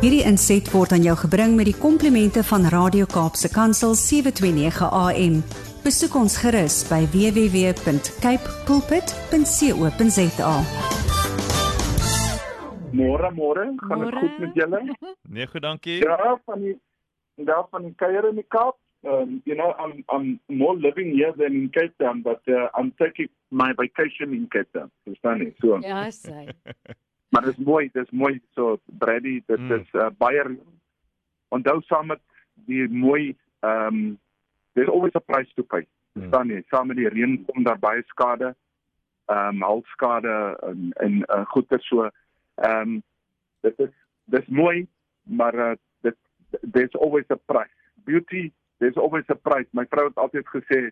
Hierdie inset word aan jou gebring met die komplimente van Radio Kaapse Kansel 729 AM. Besoek ons gerus by www.cape pulpit.co.za. Môre môre, gaan dit goed met julle? Nee, goed, dankie. Ja, van die daar van die kuier in die Kaap. Um, you know, I'm I'm more living here than in Cape Town, but uh, I'm taking my vacation in Cape Town. Verstaan jy? So, Ja, sy. maar dit is mooi, dit is mooi so Brady, dit Mm. is uh, baie onthou saam met die mooi ehm um, there's always a price to pay. Mm. Verstaan jy? Saam met die reën kom daar baie skade. Ehm um, halfskade en en uh, goeder so. Ehm um, dit is dis mooi, maar uh, dit there's always a price. Beauty, there's always a price. My vrou het altyd gesê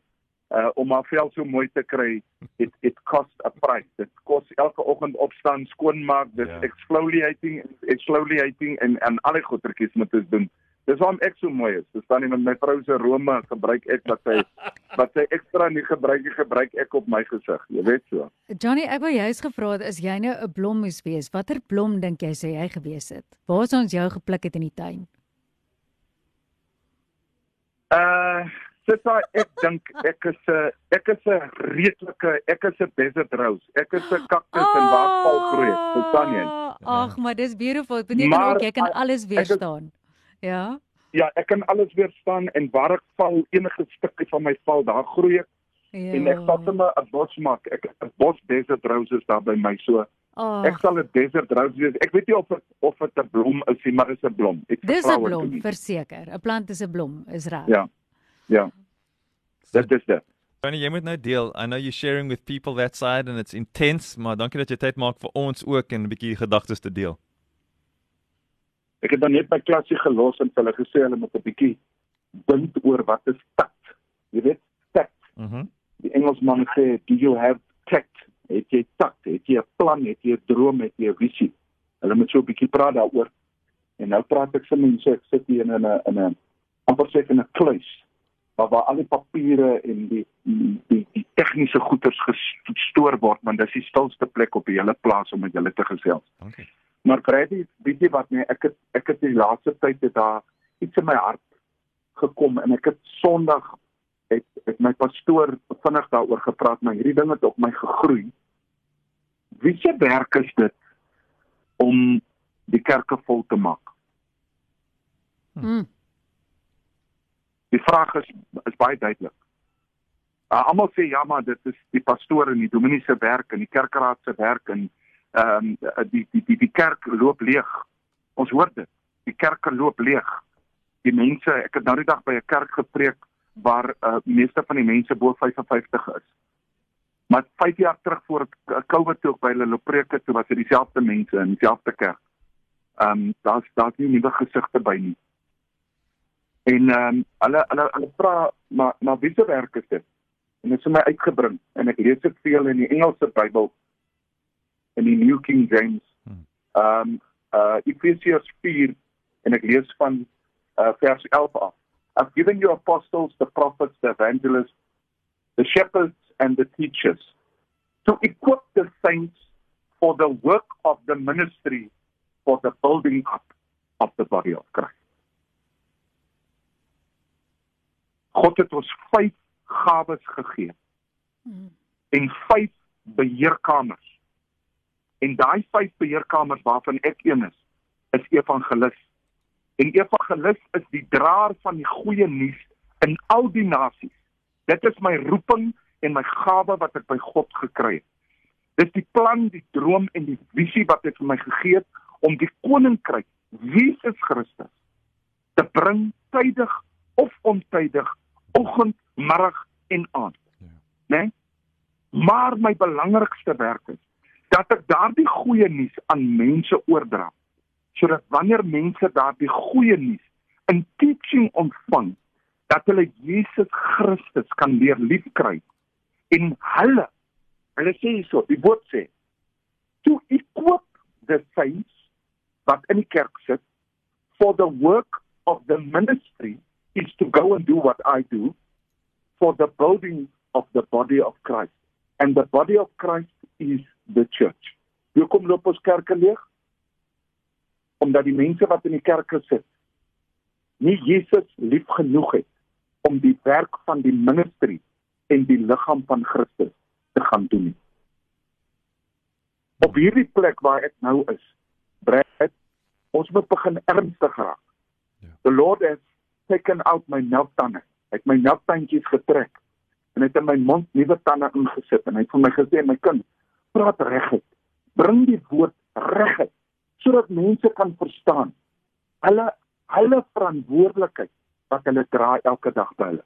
uh om haar vel so mooi te kry, it it costs a price. Dit kos elke oggend opstaan, skoonmaak, dis Ja. exfoliating, exfoliating en en al die goedertjies moet ons doen. Dis waarom ek so mooi is. Verstaan jy met my vrou se rome gebruik ek wat sy wat sy ekstra nie gebruik nie, gebruik ek op my gesig. Jy weet so. Johnny, ek wou juist gevra het as jy nou 'n blom moes wees, watter blom dink jy sê jy gewees het? Waar is ons jou gepluk het in die tuin? Uh Sissa, ek dink ek is 'n ek is 'n redelike ek is 'n desert rose. Ek is 'n kaktus en waar ek val groei. Verstaan jy? Ah, Ag, maar dis beautiful. Dit beteken Maar, ook jy kan alles weerstaan. Ja. Ja, ek kan alles weerstaan en waar ek val, enige stukkie van my val, daar groei ek Ja. en ek sal sommer 'n bos maak. Ek 'n bos desert roses daar by my so. Ag, Ek sal 'n desert rose wees. Ek weet nie of dit of dit 'n blom is nie, maar dit is 'n blom. Ek dis 'n blom, dit. verseker. 'n Plant is 'n blom, is reg. Ja. Ja. Dit is dit. Tony, jy moet nou deel. I know you're sharing with people that side and it's intense, maar dankie dat jy tyd maak vir ons ook en 'n bietjie gedagtes te deel. Ek het dan net my klasie gelos en hulle gesê hulle moet 'n bietjie dink oor wat is tact. Jy weet, tact. Mhm. Mm Die Engelsman sê, "Do you have tact?" Het jy tact? Het jy 'n plan? Het jy 'n droom? Het jy 'n visie? Hulle moet so 'n bietjie praat daaroor. En nou praat ek vir mense, ek sit hier in 'n in 'n amper sê in 'n kluis waar waar al die papiere en die die die, die tegniese goederes gestoor word, want dis die stilste plek op die hele plaas om met julle te gesels. Dankie. Maar Brady, weet jy wat nee, ek het ek het die laaste tyd het daar iets in my hart gekom en ek het Sondag het het my pastoor vinnig daaroor gepraat, maar hierdie ding het op my gegroei. Wie se werk is dit om die kerke vol te maak? Mm. Die vraag is is baie duidelik. Uh, almal sê ja, maar dit is die pastoor en die dominee se werk en die kerkraad se werk en ehm um, die, die die die kerk loop leeg. Ons hoor dit. Die kerke loop leeg. Die mense, ek het nou die dag by 'n kerk gepreek waar uh, meeste van die mense bo 55 is. Maar 5 jaar terug voor K- COVID toe by hulle loop preek het, toe was dit dieselfde mense in dieselfde kerk. Ehm um, daar's daar's nie nuwe gesigte by nie. En ehm um, hulle hulle hulle vra maar maar wie se werk is dit? En dit is my uitgebring en ek lees dit veel in die Engelse Bybel in die New King James. Hmm. Ehm um, uh Efesiërs 4 en ek lees van uh vers 11 af. I've given you apostles, the prophets, the evangelists, the shepherds and the teachers to equip the saints for the work of the ministry for the building up of the body of Christ. God het ons 5 gawes gegee Mm. en 5 beheerkamers. En daai 5 beheerkamers waarvan ek een is, is evangelis. En evangelis is die draer van die goeie nuus in al die nasies. Dit is my roeping en my gawe wat ek by God gekry het. Dis die plan, die droom en die visie wat hy vir my gegee het om die koninkryk Jesus Christus te bring tydig of ontydig, oggend, middag en aand. Ja. Né? Nee? Maar my belangrikste werk is dat ek daardie goeie nuus aan mense oordra sodat wanneer mense daardie goeie nuus in teaching ontvang dat hulle Jesus Christus kan leer liefkry en hulle hulle sê hierso die woord sê to equip the saints wat in die kerk sit for the work of the ministry is to go and do what I do for the building of the body of Christ and the body of Christ is the church. Hoekom loop ons kerke leeg? omdat die mense wat in die kerke sit nie Jesus lief genoeg het om die werk van die ministerie en die liggaam van Christus te gaan doen nie. Op hierdie plek waar ek nou is, Brad, ons moet begin ernstig raak. Ja. The Lord has taken out my melktande. Hy het my melktandjies getrek en het in my mond nuwe tande ingesit en hy het vir my gesê my kind, praat reguit. Bring die woord reguit sodat mense kan verstaan hulle hulle verantwoordelikheid wat hulle dra elke dag by hulle.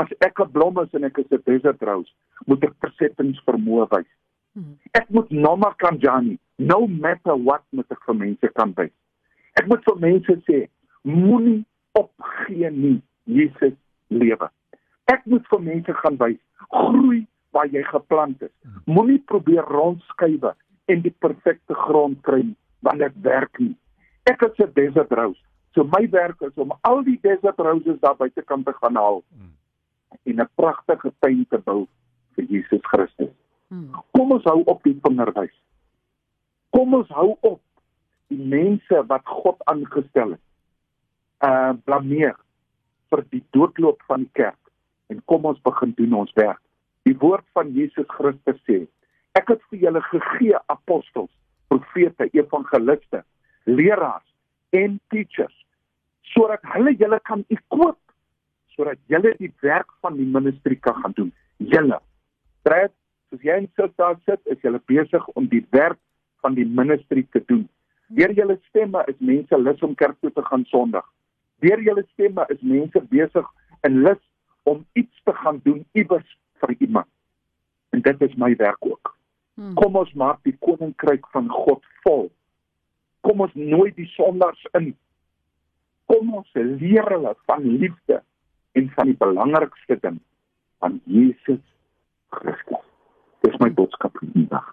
As ek 'n blom is en ek is 'n desert rose, moet ek persettingsvermoë wys. Hmm. Ek moet nomma kan jani, no matter what met ek vir mense kan wys. Ek moet vir mense sê, moenie opgee nie, Jesus lewe. Ek moet vir mense gaan wys, groei waar jy geplant is. Moenie probeer rondskuif en die perfekte grond kry want dit werk nie. Ek is 'n desert rose. So my werk is om al die desert roses daar buite kan te gaan haal en 'n pragtige tuin te bou vir Jesus Christus. Hmm. Kom ons hou op die vingerwys. Kom ons hou op die mense wat God aangestel het. Uh blameer vir die doodloop van die kerk en kom ons begin doen ons werk. Die woord van Jesus Christus sê: Ek het vir julle gegee apostels, profete, evangeliste, leraars en teachers sodat hulle julle kan ekoop sodat julle die werk van die ministerie kan gaan doen. Julle. Trek, soos jy in daar sit, is julle besig om die werk van die ministerie te doen. Deur julle stemme is mense lus om kerk toe te gaan Sondag. Deur julle stemme is mense besig en lus om iets te gaan doen iewers vir iemand. En dit is my werk ook. Hmm. Kom ons maak die koninkryk van God vol. Kom ons nooi die sondaars in. Kom ons leer hulle van liefde en van die belangrikste ding van Jesus Christus. Dis my boodskap vandag.